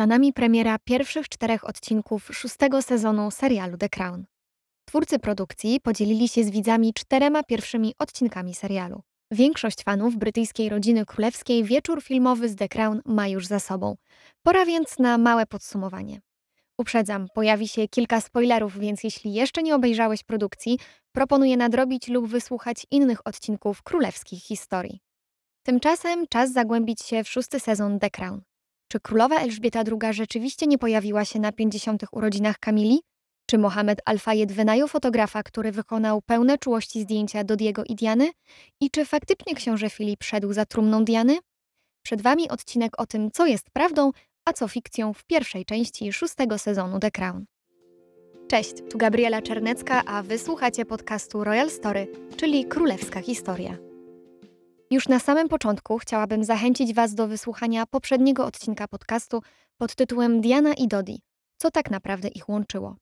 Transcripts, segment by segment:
Za nami premiera pierwszych czterech odcinków szóstego sezonu serialu The Crown. Twórcy produkcji podzielili się z widzami czterema pierwszymi odcinkami serialu. Większość fanów brytyjskiej rodziny królewskiej wieczór filmowy z The Crown ma już za sobą. Pora więc na małe podsumowanie. Uprzedzam, pojawi się kilka spoilerów, więc jeśli jeszcze nie obejrzałeś produkcji, proponuję nadrobić lub wysłuchać innych odcinków królewskich historii. Tymczasem czas zagłębić się w szósty sezon The Crown. Czy królowa Elżbieta II rzeczywiście nie pojawiła się na 50. urodzinach Kamili? Czy Mohamed Al-Fayed wynajął fotografa, który wykonał pełne czułości zdjęcia do Diego i Diany? I czy faktycznie książę Filip szedł za trumną Diany? Przed Wami odcinek o tym, co jest prawdą, a co fikcją w pierwszej części szóstego sezonu The Crown. Cześć, tu Gabriela Czernecka, a wysłuchacie podcastu Royal Story, czyli Królewska Historia. Już na samym początku chciałabym zachęcić Was do wysłuchania poprzedniego odcinka podcastu pod tytułem Diana i Dodi. Co tak naprawdę ich łączyło?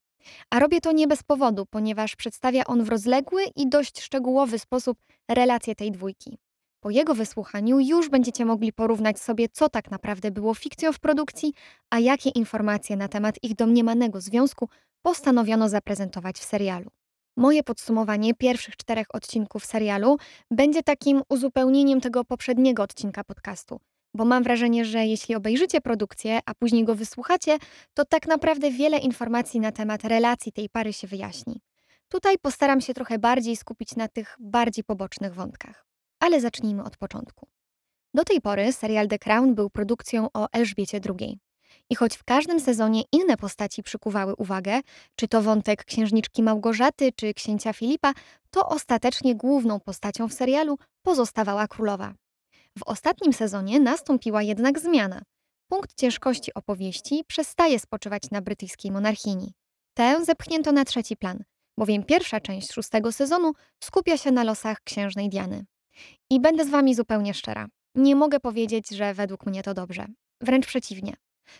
A robię to nie bez powodu, ponieważ przedstawia on w rozległy i dość szczegółowy sposób relacje tej dwójki. Po jego wysłuchaniu już będziecie mogli porównać sobie, co tak naprawdę było fikcją w produkcji, a jakie informacje na temat ich domniemanego związku postanowiono zaprezentować w serialu. Moje podsumowanie pierwszych czterech odcinków serialu będzie takim uzupełnieniem tego poprzedniego odcinka podcastu, bo mam wrażenie, że jeśli obejrzycie produkcję, a później go wysłuchacie, to tak naprawdę wiele informacji na temat relacji tej pary się wyjaśni. Tutaj postaram się trochę bardziej skupić na tych bardziej pobocznych wątkach. Ale zacznijmy od początku. Do tej pory serial The Crown był produkcją o Elżbiecie II. I choć w każdym sezonie inne postaci przykuwały uwagę, czy to wątek księżniczki Małgorzaty, czy księcia Filipa, to ostatecznie główną postacią w serialu pozostawała królowa. W ostatnim sezonie nastąpiła jednak zmiana. Punkt ciężkości opowieści przestaje spoczywać na brytyjskiej monarchini. Tę zepchnięto na trzeci plan, bowiem pierwsza część szóstego sezonu skupia się na losach księżnej Diany. I będę z wami zupełnie szczera. Nie mogę powiedzieć, że według mnie to dobrze. Wręcz przeciwnie.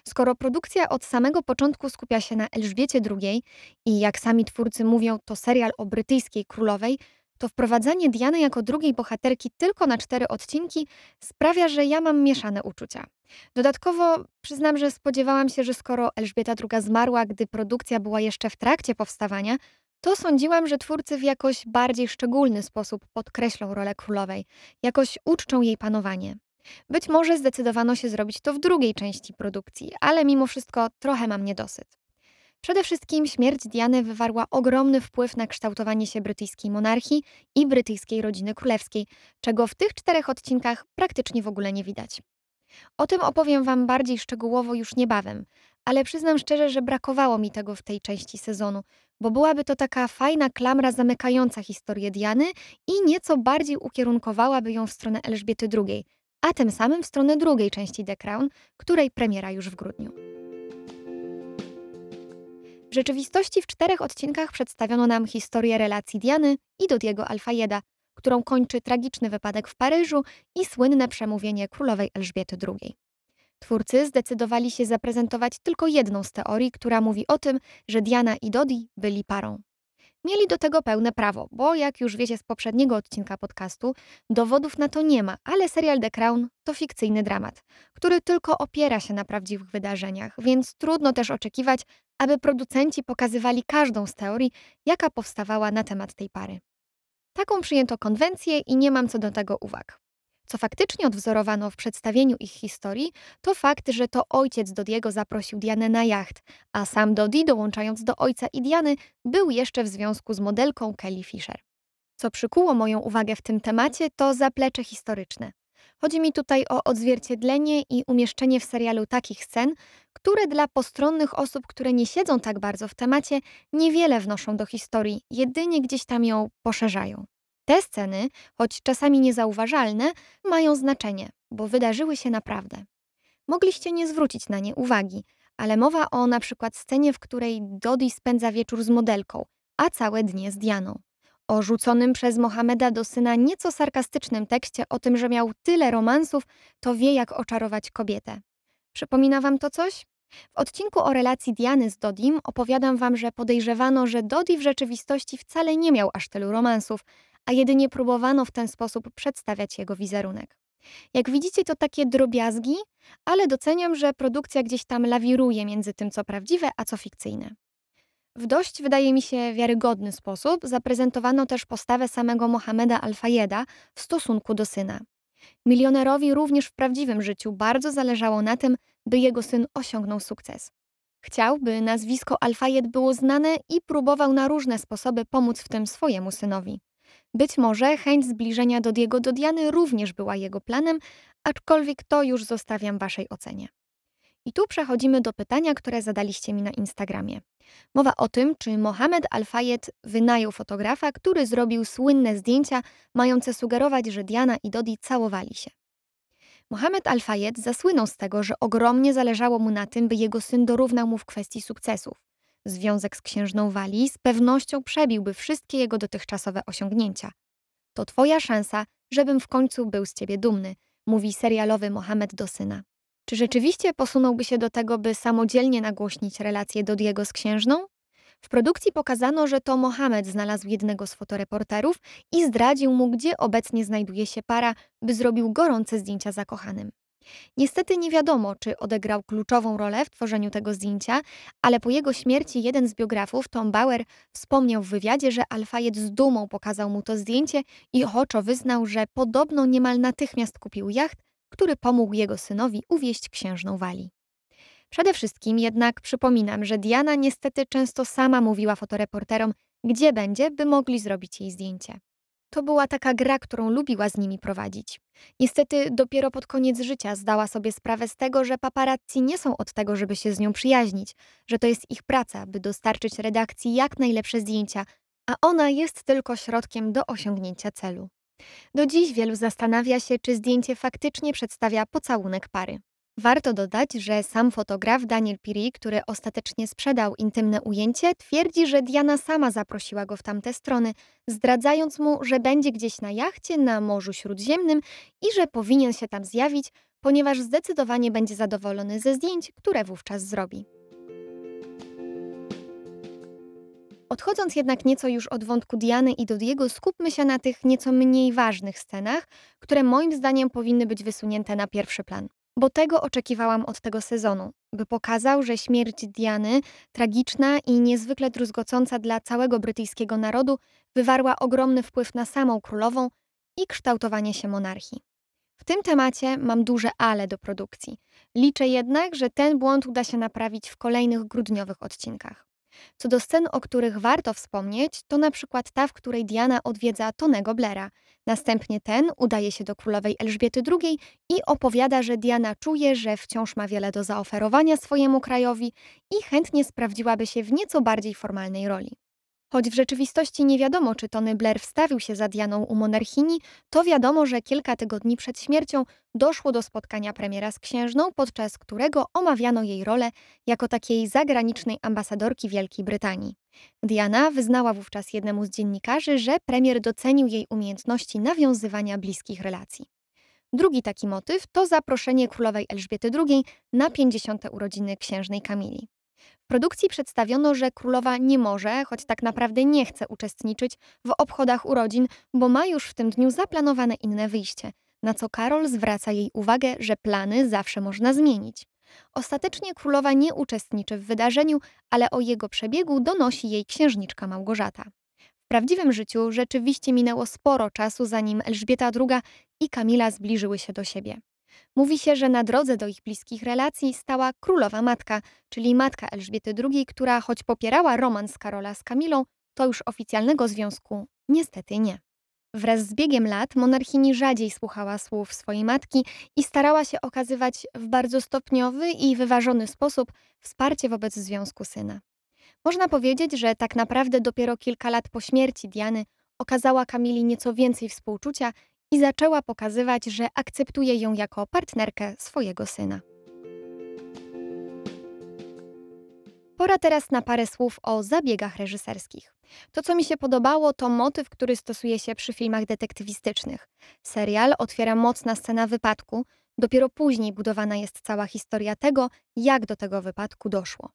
Skoro produkcja od samego początku skupia się na Elżbiecie II i jak sami twórcy mówią, to serial o brytyjskiej królowej, to wprowadzanie Diany jako drugiej bohaterki tylko na cztery odcinki sprawia, że ja mam mieszane uczucia. Dodatkowo przyznam, że spodziewałam się, że skoro Elżbieta II zmarła, gdy produkcja była jeszcze w trakcie powstawania, to sądziłam, że twórcy w jakoś bardziej szczególny sposób podkreślą rolę królowej, jakoś uczczą jej panowanie. Być może zdecydowano się zrobić to w drugiej części produkcji, ale mimo wszystko trochę mam niedosyt. Przede wszystkim śmierć Diany wywarła ogromny wpływ na kształtowanie się brytyjskiej monarchii i brytyjskiej rodziny królewskiej, czego w tych czterech odcinkach praktycznie w ogóle nie widać. O tym opowiem Wam bardziej szczegółowo już niebawem, ale przyznam szczerze, że brakowało mi tego w tej części sezonu, bo byłaby to taka fajna klamra zamykająca historię Diany i nieco bardziej ukierunkowałaby ją w stronę Elżbiety II, a tym samym w stronę drugiej części The Crown, której premiera już w grudniu. W rzeczywistości w czterech odcinkach przedstawiono nam historię relacji Diany i Dodiego Alfajeda, którą kończy tragiczny wypadek w Paryżu i słynne przemówienie królowej Elżbiety II. Twórcy zdecydowali się zaprezentować tylko jedną z teorii, która mówi o tym, że Diana i Dodi byli parą. Mieli do tego pełne prawo, bo jak już wiecie z poprzedniego odcinka podcastu, dowodów na to nie ma, ale serial The Crown to fikcyjny dramat, który tylko opiera się na prawdziwych wydarzeniach, więc trudno też oczekiwać, aby producenci pokazywali każdą z teorii, jaka powstawała na temat tej pary. Taką przyjęto konwencję i nie mam co do tego uwag. Co faktycznie odwzorowano w przedstawieniu ich historii, to fakt, że to ojciec Dodiego zaprosił Dianę na jacht, a sam Dodi, dołączając do ojca i Diany, był jeszcze w związku z modelką Kelly Fisher. Co przykuło moją uwagę w tym temacie, to zaplecze historyczne. Chodzi mi tutaj o odzwierciedlenie i umieszczenie w serialu takich scen, które dla postronnych osób, które nie siedzą tak bardzo w temacie, niewiele wnoszą do historii, jedynie gdzieś tam ją poszerzają. Te sceny, choć czasami niezauważalne, mają znaczenie, bo wydarzyły się naprawdę. Mogliście nie zwrócić na nie uwagi, ale mowa o na przykład scenie, w której Dodi spędza wieczór z modelką, a całe dnie z Dianą. O rzuconym przez Mohameda do syna nieco sarkastycznym tekście o tym, że miał tyle romansów, to wie jak oczarować kobietę. Przypomina wam to coś? W odcinku o relacji Diany z Dodim opowiadam wam, że podejrzewano, że Dodi w rzeczywistości wcale nie miał aż tylu romansów, a jedynie próbowano w ten sposób przedstawiać jego wizerunek. Jak widzicie, to takie drobiazgi, ale doceniam, że produkcja gdzieś tam lawiruje między tym, co prawdziwe, a co fikcyjne. W dość, wydaje mi się, wiarygodny sposób zaprezentowano też postawę samego Mohameda Al-Fayeda w stosunku do syna. Milionerowi również w prawdziwym życiu bardzo zależało na tym, by jego syn osiągnął sukces. Chciał, by nazwisko Al-Fayed było znane i próbował na różne sposoby pomóc w tym swojemu synowi. Być może chęć zbliżenia do Diego do Diany również była jego planem, aczkolwiek to już zostawiam waszej ocenie. I tu przechodzimy do pytania, które zadaliście mi na Instagramie. Mowa o tym, czy Mohamed Al-Fayed wynajął fotografa, który zrobił słynne zdjęcia mające sugerować, że Diana i Dodi całowali się. Mohamed Al-Fayed zasłynął z tego, że ogromnie zależało mu na tym, by jego syn dorównał mu w kwestii sukcesów. Związek z księżną Wali z pewnością przebiłby wszystkie jego dotychczasowe osiągnięcia. To twoja szansa, żebym w końcu był z ciebie dumny, mówi serialowy Mohamed do syna. Czy rzeczywiście posunąłby się do tego, by samodzielnie nagłośnić relację Dodiego z księżną? W produkcji pokazano, że to Mohamed znalazł jednego z fotoreporterów i zdradził mu, gdzie obecnie znajduje się para, by zrobił gorące zdjęcia zakochanym. Niestety nie wiadomo, czy odegrał kluczową rolę w tworzeniu tego zdjęcia, ale po jego śmierci jeden z biografów, Tom Bauer, wspomniał w wywiadzie, że Alfayed z dumą pokazał mu to zdjęcie i ochoczo wyznał, że podobno niemal natychmiast kupił jacht, który pomógł jego synowi uwieść księżną Wali. Przede wszystkim jednak przypominam, że Diana niestety często sama mówiła fotoreporterom, gdzie będzie, by mogli zrobić jej zdjęcie. To była taka gra, którą lubiła z nimi prowadzić. Niestety dopiero pod koniec życia zdała sobie sprawę z tego, że paparazzi nie są od tego, żeby się z nią przyjaźnić, że to jest ich praca, by dostarczyć redakcji jak najlepsze zdjęcia, a ona jest tylko środkiem do osiągnięcia celu. Do dziś wielu zastanawia się, czy zdjęcie faktycznie przedstawia pocałunek pary. Warto dodać, że sam fotograf Daniel Piri, który ostatecznie sprzedał intymne ujęcie, twierdzi, że Diana sama zaprosiła go w tamte strony, zdradzając mu, że będzie gdzieś na jachcie na Morzu Śródziemnym i że powinien się tam zjawić, ponieważ zdecydowanie będzie zadowolony ze zdjęć, które wówczas zrobi. Odchodząc jednak nieco już od wątku Diany i Dodiego, skupmy się na tych nieco mniej ważnych scenach, które moim zdaniem powinny być wysunięte na pierwszy plan. Bo tego oczekiwałam od tego sezonu, by pokazał, że śmierć Diany, tragiczna i niezwykle druzgocąca dla całego brytyjskiego narodu, wywarła ogromny wpływ na samą królową i kształtowanie się monarchii. W tym temacie mam duże ale do produkcji. Liczę jednak, że ten błąd uda się naprawić w kolejnych grudniowych odcinkach. Co do scen, o których warto wspomnieć, to na przykład ta, w której Diana odwiedza Tonego Blaira. Następnie ten udaje się do królowej Elżbiety II i opowiada, że Diana czuje, że wciąż ma wiele do zaoferowania swojemu krajowi i chętnie sprawdziłaby się w nieco bardziej formalnej roli. Choć w rzeczywistości nie wiadomo, czy Tony Blair wstawił się za Dianą u monarchini, to wiadomo, że kilka tygodni przed śmiercią doszło do spotkania premiera z księżną, podczas którego omawiano jej rolę jako takiej zagranicznej ambasadorki Wielkiej Brytanii. Diana wyznała wówczas jednemu z dziennikarzy, że premier docenił jej umiejętności nawiązywania bliskich relacji. Drugi taki motyw to zaproszenie królowej Elżbiety II na 50. urodziny księżnej Kamili. Produkcji przedstawiono, że królowa nie może, choć tak naprawdę nie chce uczestniczyć w obchodach urodzin, bo ma już w tym dniu zaplanowane inne wyjście, na co Karol zwraca jej uwagę, że plany zawsze można zmienić. Ostatecznie królowa nie uczestniczy w wydarzeniu, ale o jego przebiegu donosi jej księżniczka Małgorzata. W prawdziwym życiu rzeczywiście minęło sporo czasu, zanim Elżbieta II i Kamila zbliżyły się do siebie. Mówi się, że na drodze do ich bliskich relacji stała królowa matka, czyli matka Elżbiety II, która choć popierała romans Karola z Kamilą, to już oficjalnego związku niestety nie. Wraz z biegiem lat monarchini rzadziej słuchała słów swojej matki i starała się okazywać w bardzo stopniowy i wyważony sposób wsparcie wobec związku syna. Można powiedzieć, że tak naprawdę dopiero kilka lat po śmierci Diany okazała Kamili nieco więcej współczucia i zaczęła pokazywać, że akceptuje ją jako partnerkę swojego syna. Pora teraz na parę słów o zabiegach reżyserskich. To, co mi się podobało, to motyw, który stosuje się przy filmach detektywistycznych. Serial otwiera mocna scena wypadku, dopiero później budowana jest cała historia tego, jak do tego wypadku doszło.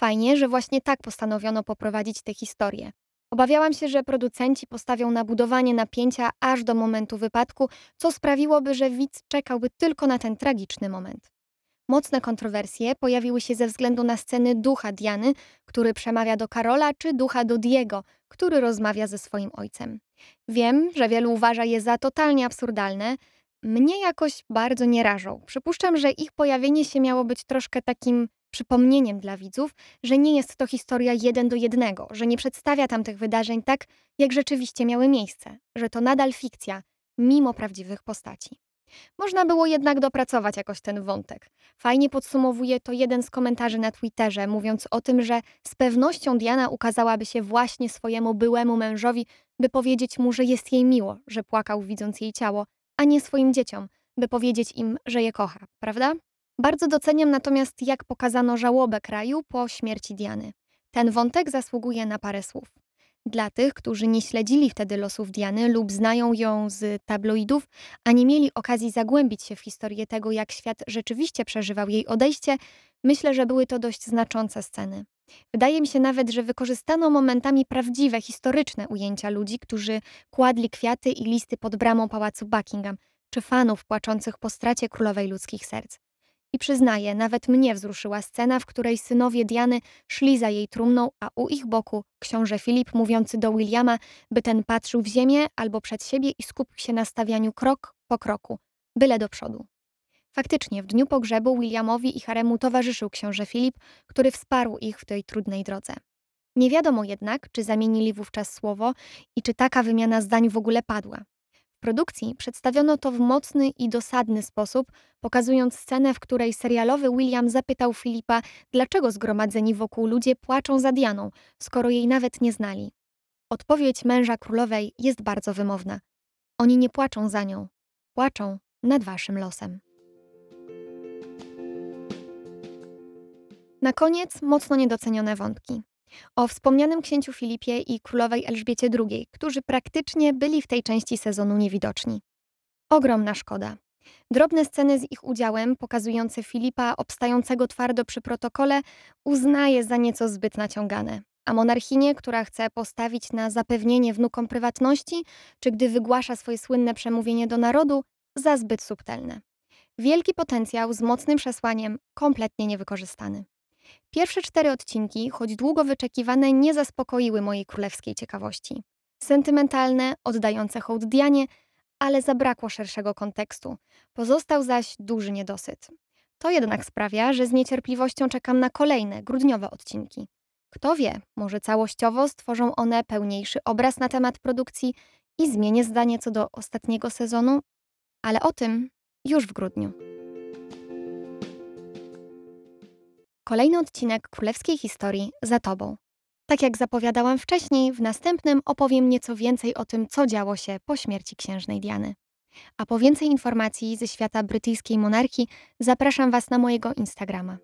Fajnie, że właśnie tak postanowiono poprowadzić tę historię. Obawiałam się, że producenci postawią na budowanie napięcia aż do momentu wypadku, co sprawiłoby, że widz czekałby tylko na ten tragiczny moment. Mocne kontrowersje pojawiły się ze względu na sceny ducha Diany, który przemawia do Karola, czy ducha do Diego, który rozmawia ze swoim ojcem. Wiem, że wielu uważa je za totalnie absurdalne. Mnie jakoś bardzo nie rażą. Przypuszczam, że ich pojawienie się miało być troszkę takim przypomnieniem dla widzów, że nie jest to historia jeden do jednego, że nie przedstawia tamtych wydarzeń tak, jak rzeczywiście miały miejsce, że to nadal fikcja, mimo prawdziwych postaci. Można było jednak dopracować jakoś ten wątek. Fajnie podsumowuje to jeden z komentarzy na Twitterze, mówiąc o tym, że z pewnością Diana ukazałaby się właśnie swojemu byłemu mężowi, by powiedzieć mu, że jest jej miło, że płakał widząc jej ciało, a nie swoim dzieciom, by powiedzieć im, że je kocha, prawda? Bardzo doceniam natomiast, jak pokazano żałobę kraju po śmierci Diany. Ten wątek zasługuje na parę słów. Dla tych, którzy nie śledzili wtedy losów Diany lub znają ją z tabloidów, a nie mieli okazji zagłębić się w historię tego, jak świat rzeczywiście przeżywał jej odejście, myślę, że były to dość znaczące sceny. Wydaje mi się nawet, że wykorzystano momentami prawdziwe, historyczne ujęcia ludzi, którzy kładli kwiaty i listy pod bramą pałacu Buckingham, czy fanów płaczących po stracie królowej ludzkich serc. I przyznaję, nawet mnie wzruszyła scena, w której synowie Diany szli za jej trumną, a u ich boku książę Filip mówiący do Williama, by ten patrzył w ziemię albo przed siebie i skupił się na stawianiu krok po kroku, byle do przodu. Faktycznie, w dniu pogrzebu Williamowi i haremu towarzyszył książę Filip, który wsparł ich w tej trudnej drodze. Nie wiadomo jednak, czy zamienili wówczas słowo i czy taka wymiana zdań w ogóle padła produkcji przedstawiono to w mocny i dosadny sposób, pokazując scenę, w której serialowy William zapytał Filipa, dlaczego zgromadzeni wokół ludzie płaczą za Dianą, skoro jej nawet nie znali. Odpowiedź męża królowej jest bardzo wymowna. Oni nie płaczą za nią, płaczą nad waszym losem. Na koniec mocno niedocenione wątki o wspomnianym księciu Filipie i królowej Elżbiecie II, którzy praktycznie byli w tej części sezonu niewidoczni. Ogromna szkoda. Drobne sceny z ich udziałem, pokazujące Filipa obstającego twardo przy protokole, uznaje za nieco zbyt naciągane. A monarchinie, która chce postawić na zapewnienie wnukom prywatności, czy gdy wygłasza swoje słynne przemówienie do narodu, za zbyt subtelne. Wielki potencjał z mocnym przesłaniem, kompletnie niewykorzystany. Pierwsze cztery odcinki, choć długo wyczekiwane, nie zaspokoiły mojej królewskiej ciekawości. Sentymentalne, oddające hołd Dianie, ale zabrakło szerszego kontekstu. Pozostał zaś duży niedosyt. To jednak sprawia, że z niecierpliwością czekam na kolejne, grudniowe odcinki. Kto wie, może całościowo stworzą one pełniejszy obraz na temat produkcji i zmienię zdanie co do ostatniego sezonu, ale o tym już w grudniu. Kolejny odcinek królewskiej historii za Tobą. Tak jak zapowiadałam wcześniej, w następnym opowiem nieco więcej o tym, co działo się po śmierci księżnej Diany. A po więcej informacji ze świata brytyjskiej monarchii zapraszam Was na mojego Instagrama.